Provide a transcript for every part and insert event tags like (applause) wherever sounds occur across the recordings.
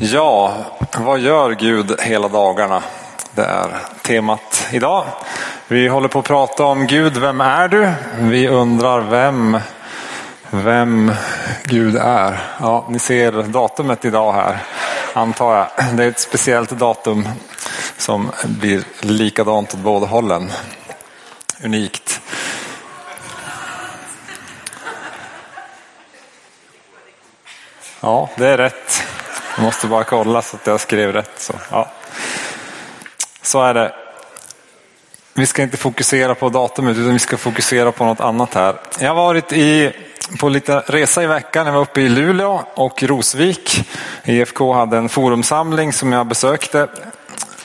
Ja, vad gör Gud hela dagarna? Det är temat idag. Vi håller på att prata om Gud, vem är du? Vi undrar vem, vem Gud är. Ja, ni ser datumet idag här, antar jag. Det är ett speciellt datum som blir likadant åt båda hållen. Unikt. Ja, det är rätt. Jag måste bara kolla så att jag skrev rätt. Så, ja. så är det. Vi ska inte fokusera på datumet utan vi ska fokusera på något annat här. Jag har varit i, på lite resa i veckan. Jag var uppe i Luleå och Rosvik. IFK hade en forumsamling som jag besökte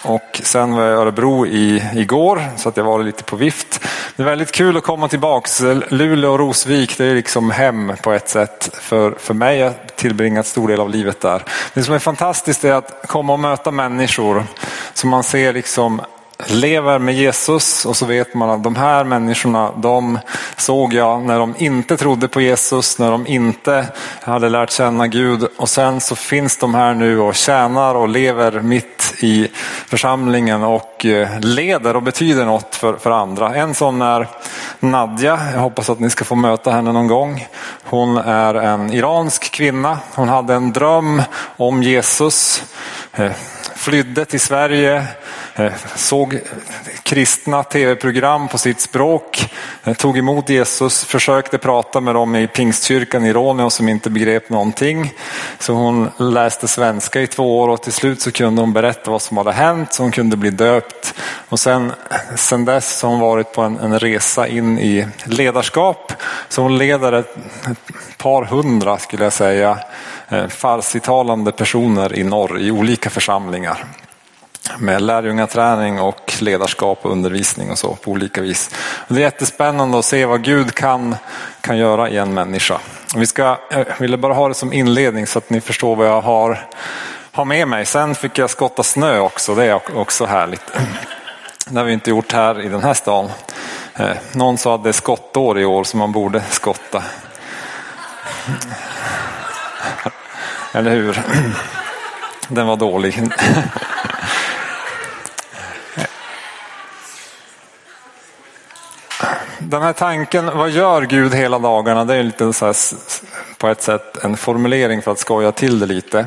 och sen var jag i Örebro i, igår så att jag var lite på vift. Det är väldigt kul att komma tillbaks. Luleå och Rosvik det är liksom hem på ett sätt för, för mig. Jag har tillbringat stor del av livet där. Det som är fantastiskt är att komma och möta människor som man ser liksom lever med Jesus och så vet man att de här människorna, de såg jag när de inte trodde på Jesus, när de inte hade lärt känna Gud och sen så finns de här nu och tjänar och lever mitt i församlingen och eh, leder och betyder något för, för andra. En sån är Nadja, jag hoppas att ni ska få möta henne någon gång. Hon är en iransk kvinna, hon hade en dröm om Jesus eh, flydde till Sverige, eh, såg kristna tv-program på sitt språk, eh, tog emot Jesus, försökte prata med dem i pingstkyrkan i Råneå som inte begrep någonting. Så hon läste svenska i två år och till slut så kunde hon berätta vad som hade hänt så hon kunde bli döpt. Och sen, sen dess har hon varit på en, en resa in i ledarskap. Så hon leder ett, ett par hundra skulle jag säga eh, farsitalande personer i norr i olika församlingar. Med lärjungaträning och ledarskap och undervisning och så på olika vis. Det är jättespännande att se vad Gud kan, kan göra i en människa. Vi ska, jag ville bara ha det som inledning så att ni förstår vad jag har, har med mig. Sen fick jag skotta snö också, det är också härligt. Det har vi inte gjort här i den här stan. Eh, någon sa att det är skottår i år så man borde skotta. Eller hur? Den var dålig. Den här tanken, vad gör Gud hela dagarna? Det är lite så här, på ett sätt en formulering för att skoja till det lite.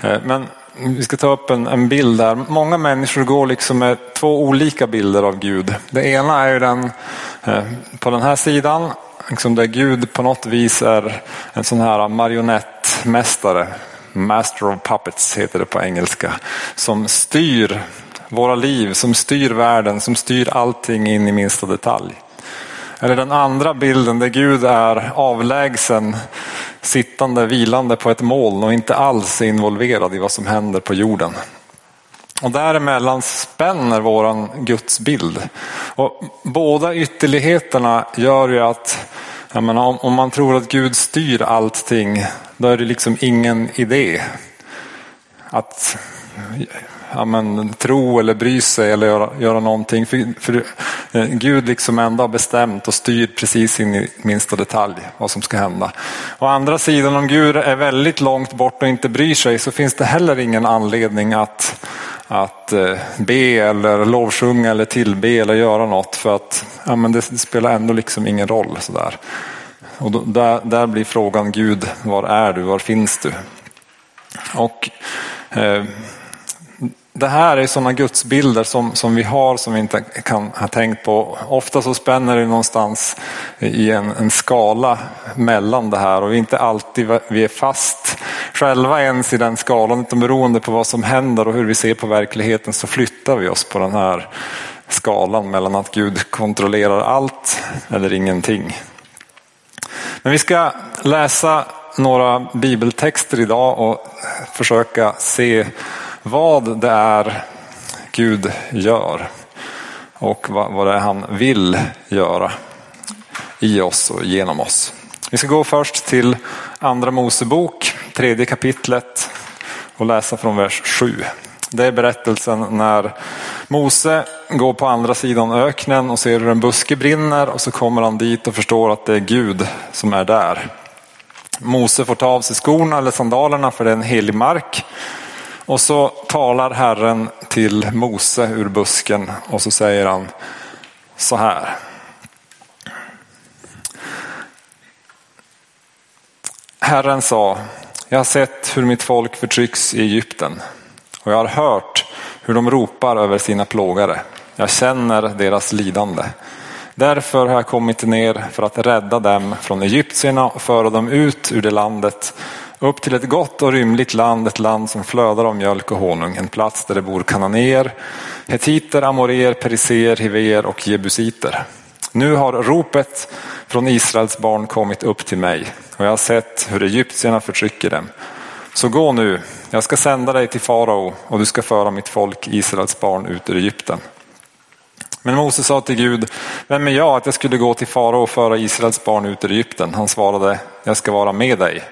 Eh, men vi ska ta upp en, en bild där. Många människor går liksom med två olika bilder av Gud. Det ena är den eh, på den här sidan, liksom där Gud på något vis är en sån här marionettmästare master of puppets heter det på engelska, som styr våra liv, som styr världen, som styr allting in i minsta detalj. Eller den andra bilden där Gud är avlägsen, sittande, vilande på ett moln och inte alls är involverad i vad som händer på jorden. Och däremellan spänner våran gudsbild. Och båda ytterligheterna gör ju att menar, om, om man tror att Gud styr allting, då är det liksom ingen idé att ja, men, tro eller bry sig eller göra, göra någonting. För, för eh, Gud liksom ändå har bestämt och styr precis in i minsta detalj vad som ska hända. Å andra sidan om Gud är väldigt långt bort och inte bryr sig så finns det heller ingen anledning att att eh, be eller lovsjunga eller tillbe eller göra något för att ja, men det spelar ändå liksom ingen roll. Sådär. Och då, där, där blir frågan Gud, var är du, var finns du? Och eh, det här är sådana gudsbilder som, som vi har som vi inte kan ha tänkt på. Ofta så spänner det någonstans i en, en skala mellan det här och vi är inte alltid vi är fast själva ens i den skalan utan beroende på vad som händer och hur vi ser på verkligheten så flyttar vi oss på den här skalan mellan att Gud kontrollerar allt eller ingenting. Men vi ska läsa några bibeltexter idag och försöka se vad det är Gud gör och vad det är han vill göra i oss och genom oss. Vi ska gå först till andra Mosebok, tredje kapitlet och läsa från vers 7. Det är berättelsen när Mose går på andra sidan öknen och ser hur en buske brinner och så kommer han dit och förstår att det är Gud som är där. Mose får ta av sig skorna eller sandalerna för det är en helig mark. Och så talar Herren till Mose ur busken och så säger han så här. Herren sa, jag har sett hur mitt folk förtrycks i Egypten och jag har hört hur de ropar över sina plågare. Jag känner deras lidande. Därför har jag kommit ner för att rädda dem från egyptierna och föra dem ut ur det landet upp till ett gott och rymligt land, ett land som flödar av mjölk och honung, en plats där det bor kananéer, hetiter, amoreer, periser, hiver och jebusiter. Nu har ropet från Israels barn kommit upp till mig och jag har sett hur egyptierna förtrycker dem. Så gå nu, jag ska sända dig till farao och du ska föra mitt folk Israels barn ut ur Egypten. Men Moses sa till Gud, vem är jag att jag skulle gå till farao och föra Israels barn ut ur Egypten? Han svarade, jag ska vara med dig.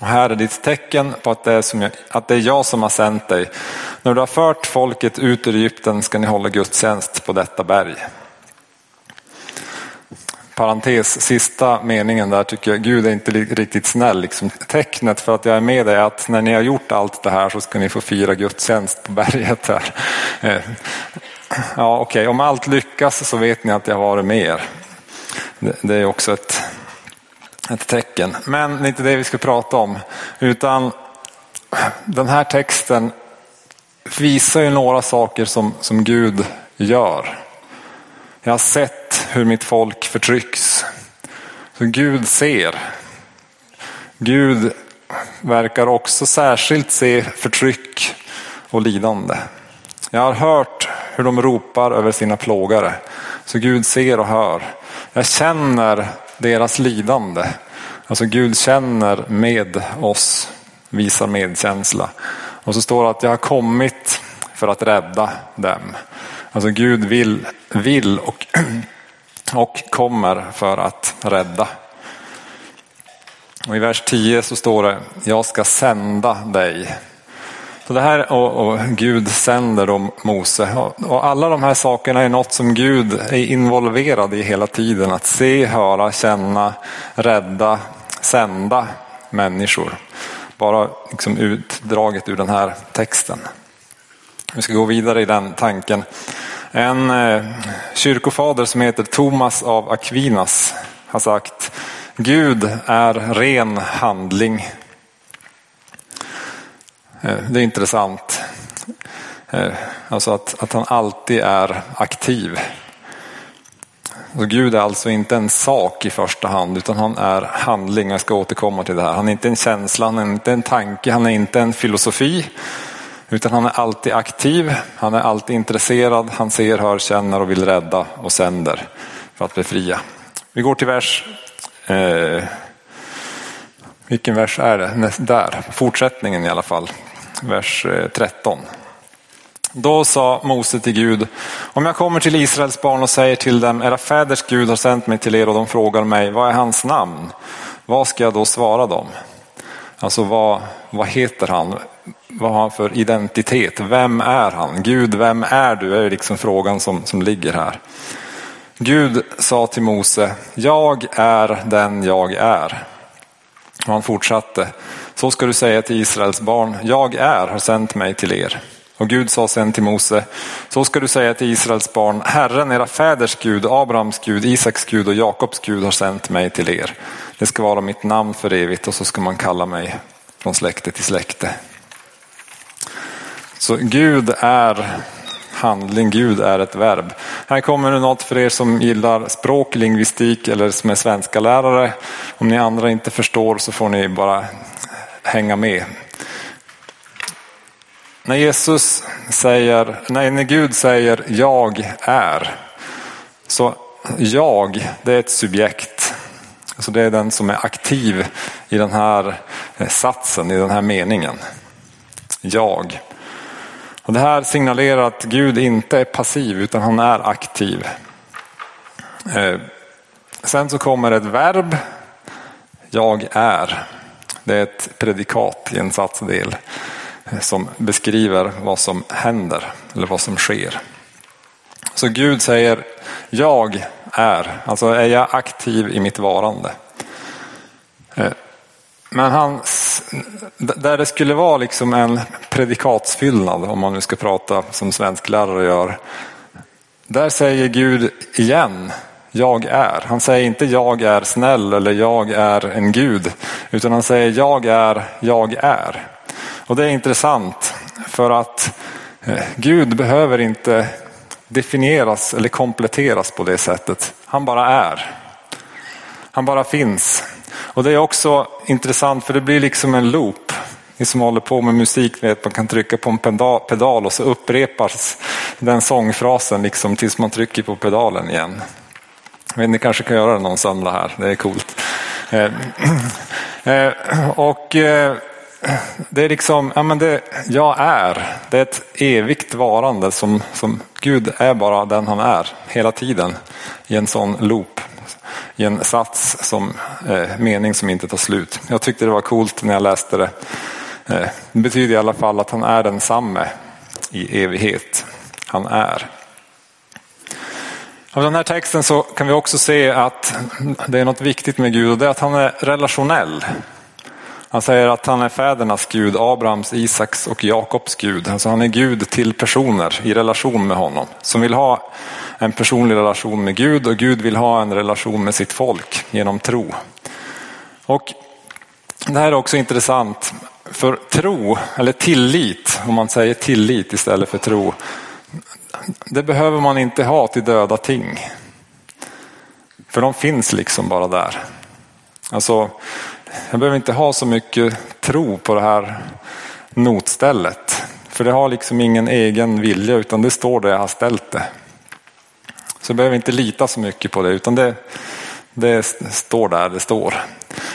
Och här är ditt tecken på att det, är som jag, att det är jag som har sänt dig. När du har fört folket ut ur Egypten ska ni hålla gudstjänst på detta berg. Parentes, sista meningen där tycker jag, Gud är inte riktigt snäll. Liksom, tecknet för att jag är med dig är att när ni har gjort allt det här så ska ni få fira gudstjänst på berget här. Eh, ja, okej, okay. om allt lyckas så vet ni att jag har varit med er. Det är också ett, ett tecken. Men det är inte det vi ska prata om. Utan den här texten visar ju några saker som, som Gud gör. Jag har sett hur mitt folk förtrycks. Så Gud ser. Gud verkar också särskilt se förtryck och lidande. Jag har hört hur de ropar över sina plågare. Så Gud ser och hör. Jag känner deras lidande. Alltså Gud känner med oss, visar medkänsla. Och så står det att jag har kommit för att rädda dem. Alltså Gud vill, vill och, (clears throat) och kommer för att rädda. Och I vers 10 så står det, jag ska sända dig. Så det här och, och Gud sänder då Mose. Och, alla de här sakerna är något som Gud är involverad i hela tiden. Att se, höra, känna, rädda, sända människor. Bara liksom utdraget ur den här texten. Vi ska gå vidare i den tanken. En eh, kyrkofader som heter Thomas av Aquinas har sagt Gud är ren handling. Eh, det är intressant. Eh, alltså att, att han alltid är aktiv. Så Gud är alltså inte en sak i första hand utan han är handling. Jag ska återkomma till det här. Han är inte en känsla, han är inte en tanke, han är inte en filosofi. Utan han är alltid aktiv, han är alltid intresserad, han ser, hör, känner och vill rädda och sänder för att befria. Vi går till vers, eh, vilken vers är det? Där, fortsättningen i alla fall, vers eh, 13. Då sa Mose till Gud, om jag kommer till Israels barn och säger till dem, era fäders Gud har sänt mig till er och de frågar mig, vad är hans namn? Vad ska jag då svara dem? Alltså vad, vad heter han? Vad har han för identitet? Vem är han? Gud, vem är du? är liksom frågan som, som ligger här. Gud sa till Mose, jag är den jag är. Och han fortsatte, så ska du säga till Israels barn, jag är har sänt mig till er. Och Gud sa sen till Mose, så ska du säga till Israels barn, Herren era fäders Gud, Abrahams Gud, Isaks Gud och Jakobs Gud har sänt mig till er. Det ska vara mitt namn för evigt och så ska man kalla mig från släkte till släkte. Så Gud är handling, Gud är ett verb. Här kommer det något för er som gillar språk, lingvistik eller som är svenska lärare. Om ni andra inte förstår så får ni bara hänga med. När Jesus säger, nej, när Gud säger jag är, så jag, det är ett subjekt. Så det är den som är aktiv i den här eh, satsen, i den här meningen. Jag. Och det här signalerar att Gud inte är passiv utan han är aktiv. Eh, sen så kommer ett verb, jag är. Det är ett predikat i en satsdel eh, som beskriver vad som händer eller vad som sker. Så Gud säger jag är, alltså är jag aktiv i mitt varande. Eh, men han, där det skulle vara liksom en predikatsfyllnad om man nu ska prata som svensklärare gör. Där säger Gud igen, jag är. Han säger inte jag är snäll eller jag är en gud, utan han säger jag är, jag är. Och det är intressant för att eh, Gud behöver inte definieras eller kompletteras på det sättet. Han bara är. Han bara finns. Och det är också intressant för det blir liksom en loop. Ni som håller på med musik vet att man kan trycka på en pedal och så upprepas den sångfrasen liksom tills man trycker på pedalen igen. Men ni kanske kan göra det någon söndag här, det är coolt. Eh, (clears throat) eh, och eh, det är liksom, ja men det, jag är, det är ett evigt varande som, som Gud är bara den han är hela tiden i en sån loop i en sats som eh, mening som inte tar slut. Jag tyckte det var coolt när jag läste det. Eh, det betyder i alla fall att han är densamme i evighet. Han är. Av den här texten så kan vi också se att det är något viktigt med Gud och det är att han är relationell. Han säger att han är fädernas Gud, Abrahams, Isaks och Jakobs Gud. Alltså han är Gud till personer i relation med honom. Som vill ha en personlig relation med Gud och Gud vill ha en relation med sitt folk genom tro. Och Det här är också intressant. För tro, eller tillit, om man säger tillit istället för tro. Det behöver man inte ha till döda ting. För de finns liksom bara där. Alltså, jag behöver inte ha så mycket tro på det här notstället. För det har liksom ingen egen vilja utan det står där jag har ställt det. Så jag behöver inte lita så mycket på det utan det, det står där det står.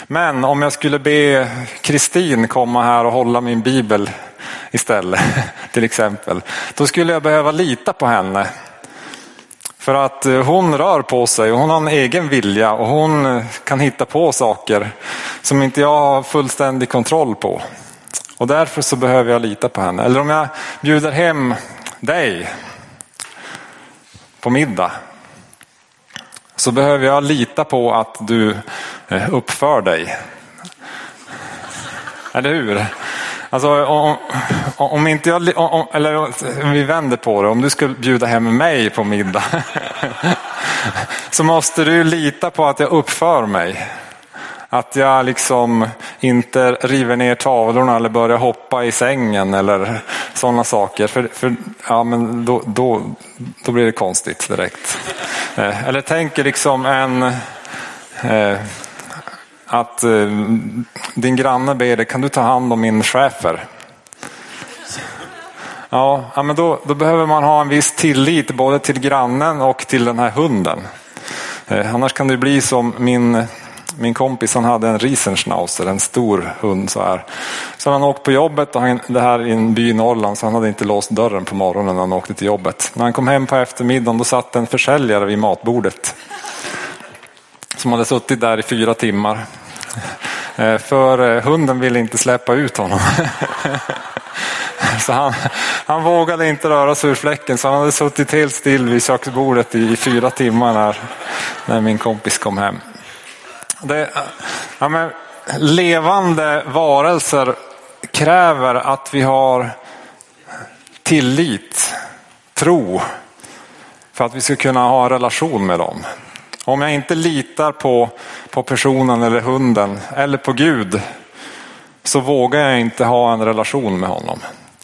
Men om jag skulle be Kristin komma här och hålla min bibel istället (laughs) till exempel. Då skulle jag behöva lita på henne. För att eh, hon rör på sig och hon har en egen vilja och hon eh, kan hitta på saker som inte jag har fullständig kontroll på. Och därför så behöver jag lita på henne. Eller om jag bjuder hem dig på middag så behöver jag lita på att du eh, uppför dig. Eller hur? Alltså, om, om inte jag, om, eller vi vänder på det, om du skulle bjuda hem mig på middag (laughs) så måste du lita på att jag uppför mig. Att jag liksom inte river ner tavlorna eller börjar hoppa i sängen eller sådana saker. För, för ja, men då, då, då blir det konstigt direkt. Eh, eller tänker liksom en eh, att eh, din granne ber dig, kan du ta hand om min schäfer? Ja, ja men då, då, behöver man ha en viss tillit både till grannen och till den här hunden. Eh, annars kan det bli som min, min kompis, han hade en riesenschnauzer, en stor hund så här. Så han åkt på jobbet, och han, det här i en by i Norrland, så han hade inte låst dörren på morgonen när han åkte till jobbet. När han kom hem på eftermiddagen då satt en försäljare vid matbordet som hade suttit där i fyra timmar. Eh, för eh, hunden ville inte släppa ut honom. (laughs) Så han, han vågade inte röra sig ur fläcken så han hade suttit helt still vid köksbordet i, fyra timmar när, när min kompis kom hem. Det, ja, men, levande varelser kräver att vi har tillit, tro för att vi ska kunna ha en relation med dem. Om jag inte litar på, på personen eller hunden eller på Gud så vågar jag inte ha en relation med honom.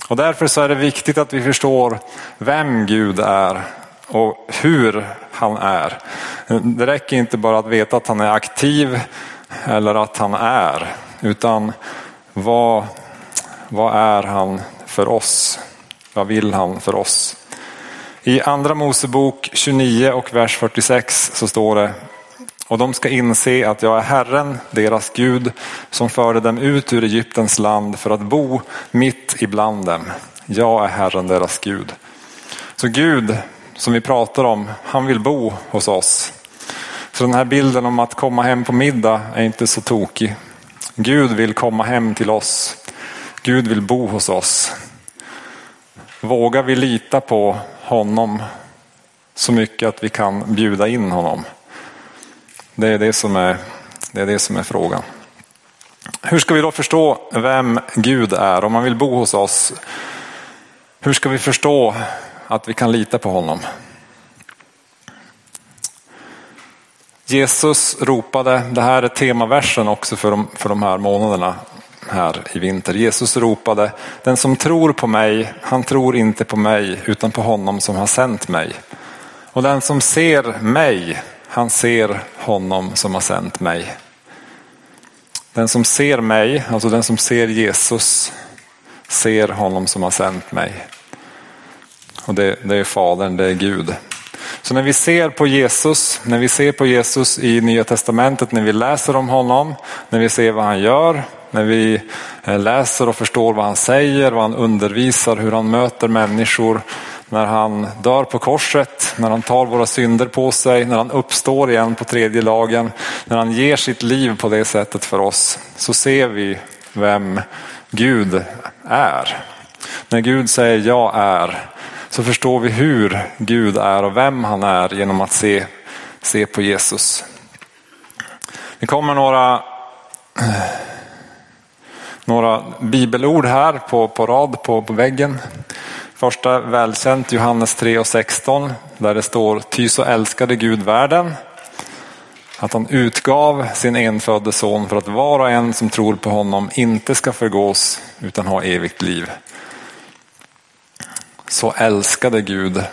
Och därför så är det viktigt att vi förstår vem Gud är och hur han är. Det räcker inte bara att veta att han är aktiv eller att han är, utan vad, vad är han för oss? Vad vill han för oss? I andra Mosebok 29 och vers 46 så står det och de ska inse att jag är Herren, deras Gud, som förde dem ut ur Egyptens land för att bo mitt ibland dem. Jag är Herren, deras Gud. Så Gud, som vi pratar om, han vill bo hos oss. Så den här bilden om att komma hem på middag är inte så tokig. Gud vill komma hem till oss. Gud vill bo hos oss. Vågar vi lita på honom så mycket att vi kan bjuda in honom? Det är det som är, det är, det som är frågan. Hur ska vi då förstå vem Gud är? Om man vill bo hos oss, hur ska vi förstå att vi kan lita på honom? Jesus ropade, det här är temaversen också för de, för de här månaderna här i vinter. Jesus ropade, den som tror på mig, han tror inte på mig utan på honom som har sänt mig. Och den som ser mig, han ser honom som har sänt mig. Den som ser mig, alltså den som ser Jesus, ser honom som har sänt mig. Och det, det är Fadern, det är Gud. Så när vi ser på Jesus, när vi ser på Jesus i Nya Testamentet, när vi läser om honom, när vi ser vad han gör, när vi eh, läser och förstår vad han säger, vad han undervisar, hur han möter människor, när han dör på korset, när han tar våra synder på sig, när han uppstår igen på tredje dagen, när han ger sitt liv på det sättet för oss, så ser vi vem Gud är. När Gud säger jag är, så förstår vi hur Gud är och vem han är genom att se, se på Jesus. Det kommer några, eh, några bibelord här på, på rad på, på väggen. Första välkänt Johannes 3 och 16 där det står Ty så älskade Gud världen att han utgav sin enfödde son för att var och en som tror på honom inte ska förgås utan ha evigt liv. Så älskade Gud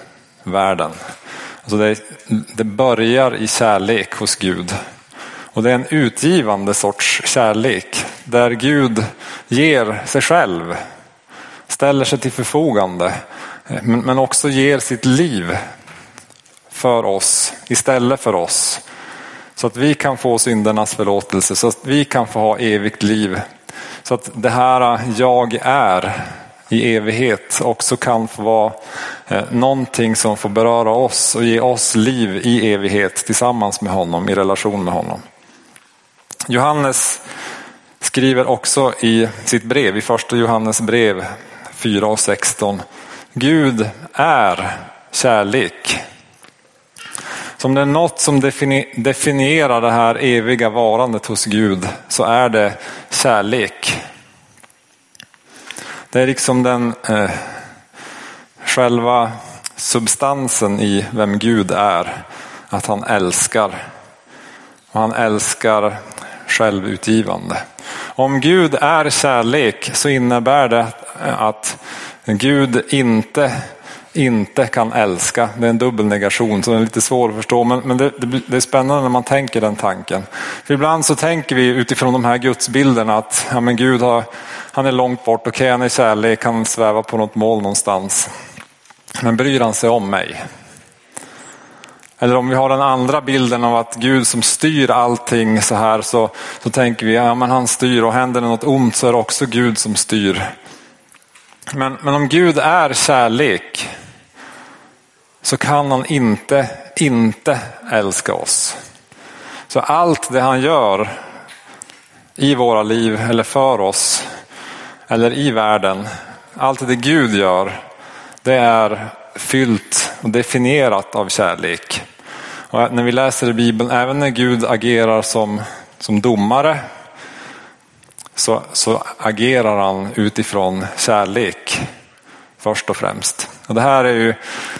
världen. Alltså det, det börjar i kärlek hos Gud. Och det är en utgivande sorts kärlek där Gud ger sig själv ställer sig till förfogande men också ger sitt liv för oss istället för oss. Så att vi kan få syndernas förlåtelse, så att vi kan få ha evigt liv. Så att det här jag är i evighet också kan få vara eh, någonting som får beröra oss och ge oss liv i evighet tillsammans med honom, i relation med honom. Johannes skriver också i sitt brev, i första Johannes brev 4 och 16. Gud är kärlek. Så om det är något som definierar det här eviga varandet hos Gud så är det kärlek. Det är liksom den eh, själva substansen i vem Gud är. Att han älskar. Och han älskar självutgivande. Om Gud är kärlek så innebär det att Gud inte, inte kan älska. Det är en dubbel negation så är lite svår att förstå. Men, men det, det, det, är spännande när man tänker den tanken. För ibland så tänker vi utifrån de här gudsbilderna att ja, men Gud har, han är långt bort, okej okay, han är kärlek, han svävar på något mål någonstans. Men bryr han sig om mig? Eller om vi har den andra bilden av att Gud som styr allting så här så, så tänker vi, ja men han styr och händer det något ont så är det också Gud som styr. Men, men om Gud är kärlek så kan han inte, inte älska oss. Så allt det han gör i våra liv eller för oss eller i världen, allt det Gud gör, det är fyllt och definierat av kärlek. Och när vi läser i Bibeln, även när Gud agerar som, som domare så, så agerar han utifrån kärlek först och främst. Och det, här är ju,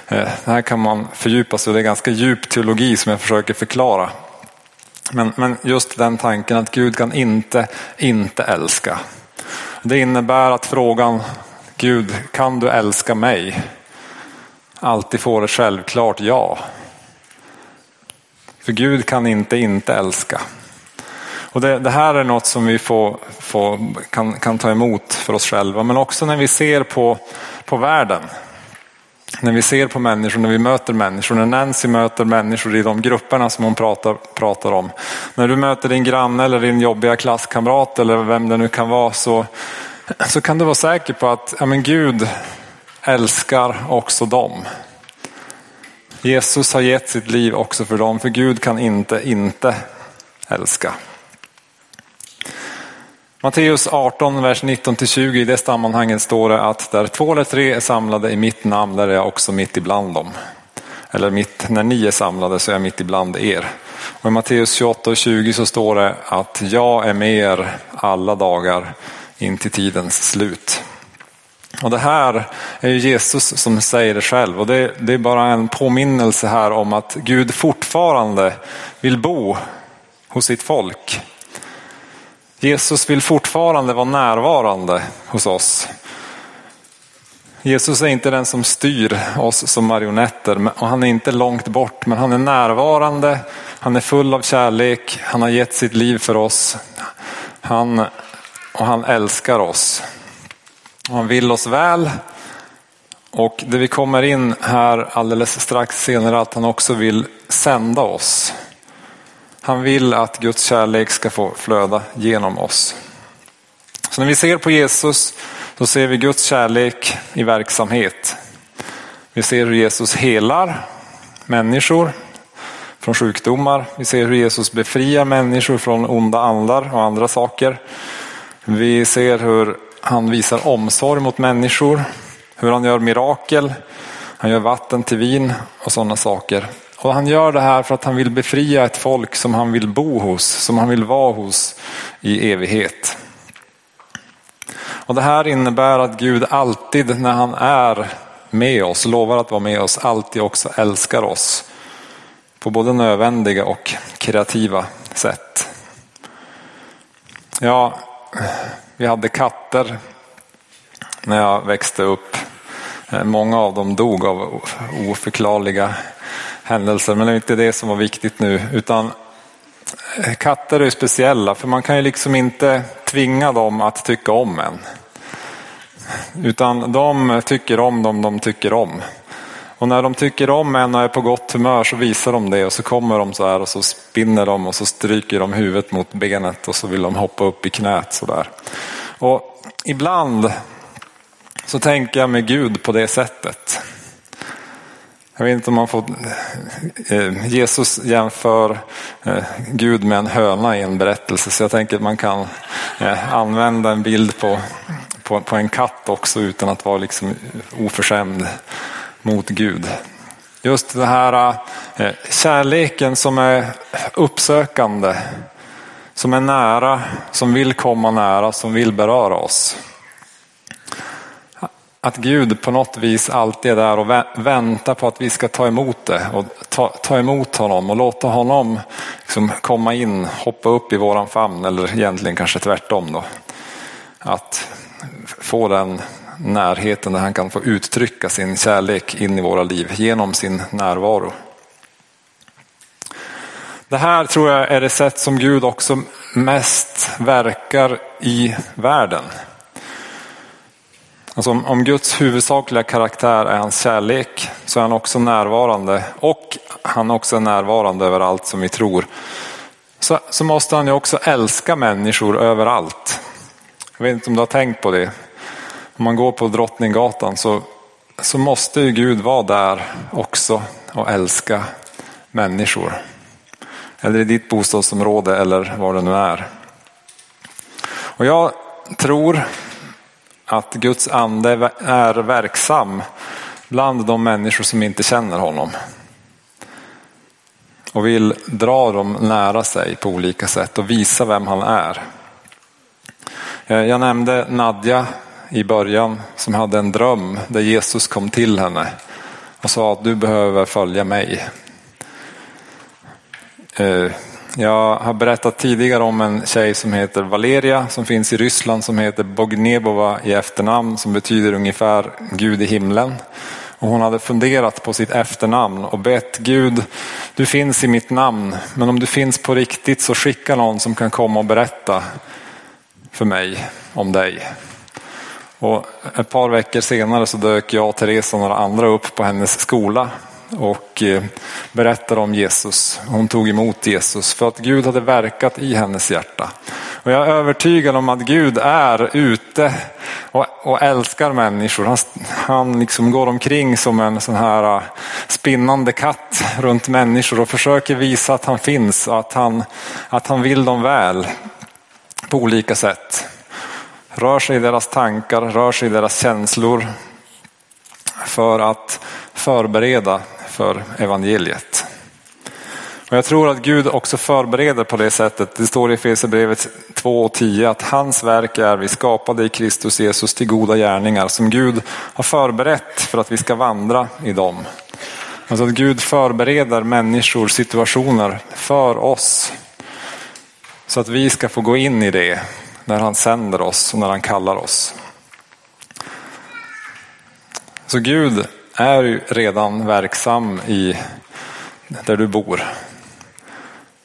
det här kan man fördjupa sig i, det är ganska djup teologi som jag försöker förklara. Men, men just den tanken att Gud kan inte inte älska. Det innebär att frågan Gud, kan du älska mig? Alltid får ett självklart ja. För Gud kan inte inte älska. Och det, det, här är något som vi får, får, kan, kan ta emot för oss själva, men också när vi ser på, på världen. När vi ser på människor, när vi möter människor, när Nancy möter människor i de grupperna som hon pratar, pratar om. När du möter din granne eller din jobbiga klasskamrat eller vem det nu kan vara så, så kan du vara säker på att ja, men Gud älskar också dem. Jesus har gett sitt liv också för dem, för Gud kan inte inte älska. Matteus 18, vers 19-20, i det sammanhanget står det att där två eller tre är samlade i mitt namn, där är jag också mitt ibland dem. eller mitt, när ni är samlade så är jag mitt ibland er. Och I Matteus 28 och 20 så står det att jag är med er alla dagar in till tidens slut. Och Det här är ju Jesus som säger det själv och det, det är bara en påminnelse här om att Gud fortfarande vill bo hos sitt folk. Jesus vill fortfarande vara närvarande hos oss. Jesus är inte den som styr oss som marionetter och han är inte långt bort men han är närvarande, han är full av kärlek, han har gett sitt liv för oss han, och han älskar oss. Han vill oss väl och det vi kommer in här alldeles strax senare att han också vill sända oss. Han vill att Guds kärlek ska få flöda genom oss. Så när vi ser på Jesus så ser vi Guds kärlek i verksamhet. Vi ser hur Jesus helar människor från sjukdomar. Vi ser hur Jesus befriar människor från onda andar och andra saker. Vi ser hur han visar omsorg mot människor, hur han gör mirakel, han gör vatten till vin och sådana saker. Och han gör det här för att han vill befria ett folk som han vill bo hos, som han vill vara hos i evighet. Och det här innebär att Gud alltid när han är med oss, lovar att vara med oss, alltid också älskar oss. På både nödvändiga och kreativa sätt. Ja, vi hade katter när jag växte upp. Eh, många av dem dog av oförklarliga händelser, men det är inte det som var viktigt nu. Utan eh, katter är speciella, för man kan ju liksom inte tvinga dem att tycka om en. Utan de tycker om dem de tycker om. Och när de tycker om en och är på gott humör så visar de det och så kommer de så här och så spinner de och så stryker de huvudet mot benet och så vill de hoppa upp i knät så där. Och ibland så tänker jag med Gud på det sättet. Jag vet inte om man får, eh, Jesus jämför eh, Gud med en höna i en berättelse så jag tänker att man kan eh, använda en bild på, på, på en katt också utan att vara liksom oförskämd mot Gud. Just den här eh, kärleken som är uppsökande, som är nära, som vill komma nära, som vill beröra oss. Att Gud på något vis alltid är där och väntar på att vi ska ta emot det och ta, ta emot honom och låta honom liksom komma in, hoppa upp i våran famn eller egentligen kanske tvärtom då. Att få den närheten där han kan få uttrycka sin kärlek in i våra liv genom sin närvaro. Det här tror jag är det sätt som Gud också mest verkar i världen. Alltså om, Guds huvudsakliga karaktär är hans kärlek så är han också närvarande och han är också närvarande över allt som vi tror. Så, så måste han ju också älska människor överallt. Jag vet inte om du har tänkt på det. Om man går på Drottninggatan så, så måste ju Gud vara där också och älska människor. Eller i ditt bostadsområde eller var det nu är. Och jag tror att Guds ande är verksam bland de människor som inte känner honom. Och vill dra dem nära sig på olika sätt och visa vem han är. Eh, jag nämnde Nadja i början som hade en dröm där Jesus kom till henne och sa att du behöver följa mig. Eh, jag har berättat tidigare om en tjej som heter Valeria som finns i Ryssland som heter Bognebova i efternamn som betyder ungefär Gud i himlen. Och hon hade funderat på sitt efternamn och bett Gud, du finns i mitt namn, men om du finns på riktigt så skicka någon som kan komma och berätta för mig om dig. Och ett par veckor senare så dök jag, Therese och några andra upp på hennes skola och eh, berättade om Jesus. Hon tog emot Jesus för att Gud hade verkat i hennes hjärta. Och jag är övertygad om att Gud är ute och, älskar människor. Han, han liksom går omkring som en sån här eh, spinnande katt runt människor och försöker visa att han finns och att han, att han vill dem väl på olika sätt. Rör sig i deras tankar, rör sig i deras känslor för att förbereda för evangeliet. Och jag tror att Gud också förbereder på det sättet. Det står i Efesierbrevet 2 och 10 att hans verk är vi skapade i Kristus Jesus till goda gärningar som Gud har förberett för att vi ska vandra i dem. Alltså att Gud förbereder människor, situationer för oss. Så att vi ska få gå in i det när han sänder oss och när han kallar oss. Så Gud är redan verksam i där du bor.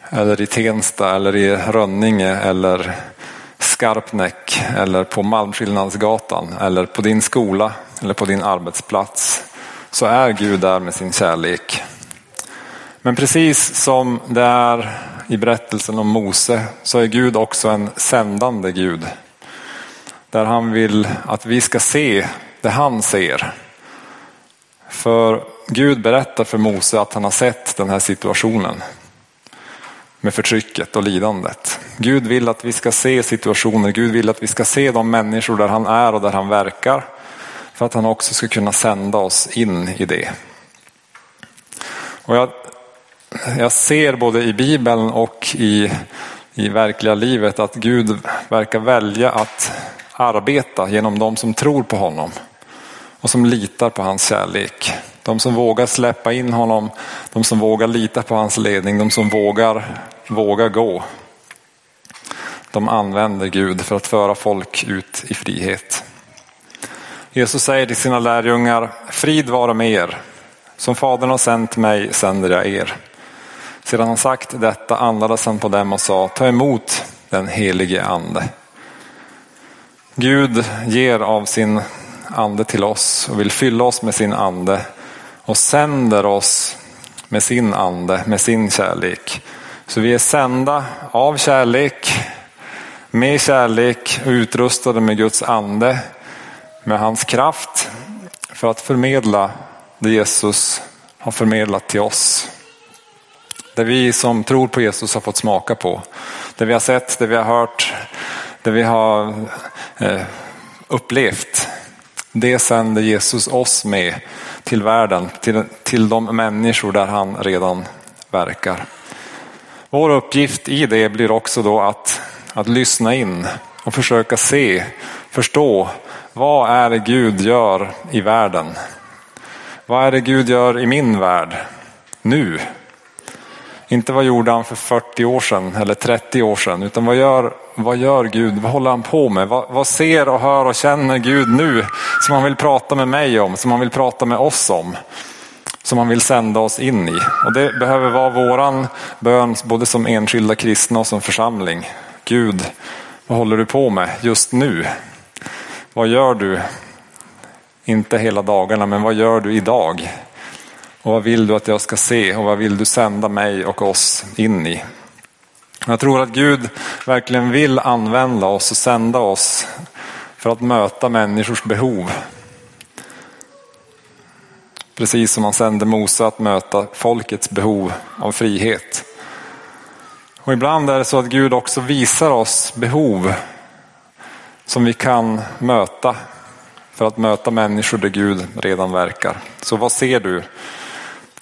Eller i Tensta eller i Rönninge eller Skarpnäck eller på Malmskillnadsgatan eller på din skola eller på din arbetsplats så är Gud där med sin kärlek. Men precis som det är i berättelsen om Mose så är Gud också en sändande Gud. Där han vill att vi ska se det han ser. För Gud berättar för Mose att han har sett den här situationen med förtrycket och lidandet. Gud vill att vi ska se situationer, Gud vill att vi ska se de människor där han är och där han verkar. För att han också ska kunna sända oss in i det. Och jag, jag ser både i Bibeln och i, i verkliga livet att Gud verkar välja att arbeta genom de som tror på honom och som litar på hans kärlek. De som vågar släppa in honom, de som vågar lita på hans ledning, de som vågar, vågar gå. De använder Gud för att föra folk ut i frihet. Jesus säger till sina lärjungar, frid vara med er. Som Fadern har sänt mig sänder jag er. Sedan han sagt detta andades han på dem och sa, ta emot den helige ande. Gud ger av sin ande till oss och vill fylla oss med sin ande och sänder oss med sin ande, med sin kärlek. Så vi är sända av kärlek, med kärlek och utrustade med Guds ande, med hans kraft för att förmedla det Jesus har förmedlat till oss. Det vi som tror på Jesus har fått smaka på. Det vi har sett, det vi har hört, det vi har eh, upplevt. Det sänder Jesus oss med till världen, till, till de människor där han redan verkar. Vår uppgift i det blir också då att, att lyssna in och försöka se, förstå vad är det Gud gör i världen? Vad är det Gud gör i min värld nu? Inte vad gjorde han för 40 år sedan eller 30 år sedan, utan vad gör, vad gör Gud? Vad håller han på med? Vad, vad ser och hör och känner Gud nu som han vill prata med mig om, som han vill prata med oss om? Som han vill sända oss in i. Och det behöver vara våran bön både som enskilda kristna och som församling. Gud, vad håller du på med just nu? Vad gör du? Inte hela dagarna, men vad gör du idag? Och vad vill du att jag ska se och vad vill du sända mig och oss in i? Jag tror att Gud verkligen vill använda oss och sända oss för att möta människors behov. Precis som han sände Mose att möta folkets behov av frihet. Och ibland är det så att Gud också visar oss behov som vi kan möta för att möta människor där Gud redan verkar. Så vad ser du?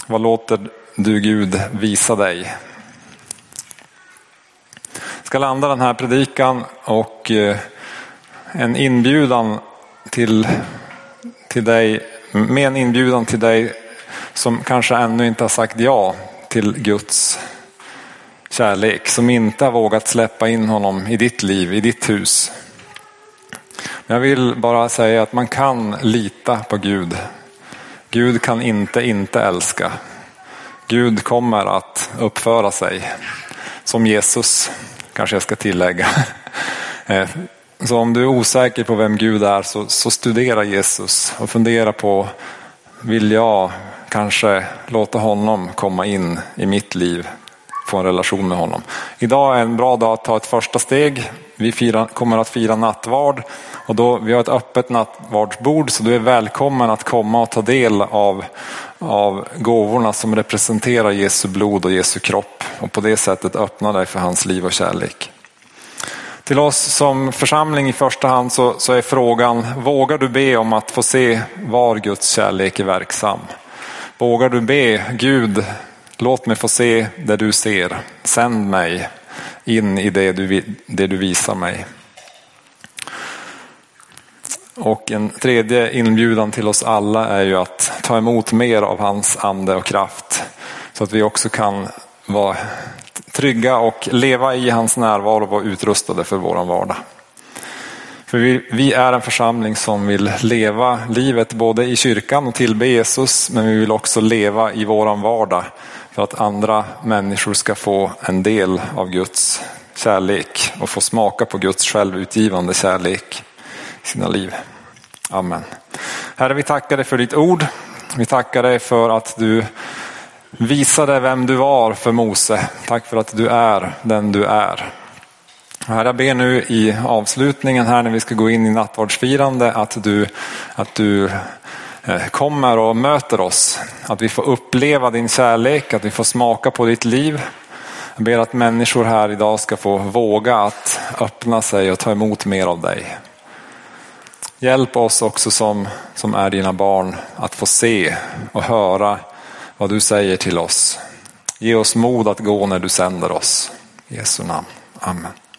Vad låter du Gud visa dig? Jag ska landa den här predikan och eh, en inbjudan till, till dig, med en inbjudan till dig som kanske ännu inte har sagt ja till Guds kärlek, som inte har vågat släppa in honom i ditt liv, i ditt hus. Jag vill bara säga att man kan lita på Gud. Gud kan inte inte älska. Gud kommer att uppföra sig som Jesus, kanske jag ska tillägga. (laughs) Eh, så om du är osäker på vem Gud är så, så studera Jesus och fundera på, vill jag kanske låta honom komma in i mitt liv, få en relation med honom. Idag är en bra dag att ta ett första steg. Vi firar, kommer att fira nattvard och då, vi har ett öppet nattvardsbord så du är välkommen att komma och ta del av, av gåvorna som representerar Jesu blod och Jesu kropp och på det sättet öppna dig för hans liv och kärlek. Till oss som församling i första hand så, så är frågan, vågar du be om att få se var Guds kärlek är verksam? Vågar du be Gud, låt mig få se det du ser. Sänd mig in i det du, det du visar mig. Och en tredje inbjudan till oss alla är ju att ta emot mer av hans ande och kraft. Så att vi också kan vara trygga och leva i hans närvaro och vara utrustade för våran vardag. För vi, vi, är en församling som vill leva livet både i kyrkan och tillbe Jesus, men vi vill också leva i våran vardag för att andra människor ska få en del av Guds kärlek och få smaka på Guds självutgivande kärlek i sina liv. Amen. Herre, vi tackar dig för ditt ord. Vi tackar dig för att du visade vem du var för Mose. Tack för att du är den du är. Herre, jag ber nu i avslutningen här när vi ska gå in i nattvardsfirande att du, att du eh, kommer och möter oss. Att vi får uppleva din kärlek, att vi får smaka på ditt liv. Jag ber att människor här idag ska få våga att öppna sig och ta emot mer av dig. Hjälp oss också som, som är dina barn att få se och höra vad du säger till oss. Ge oss mod att gå när du sänder oss. I Jesu namn. Amen.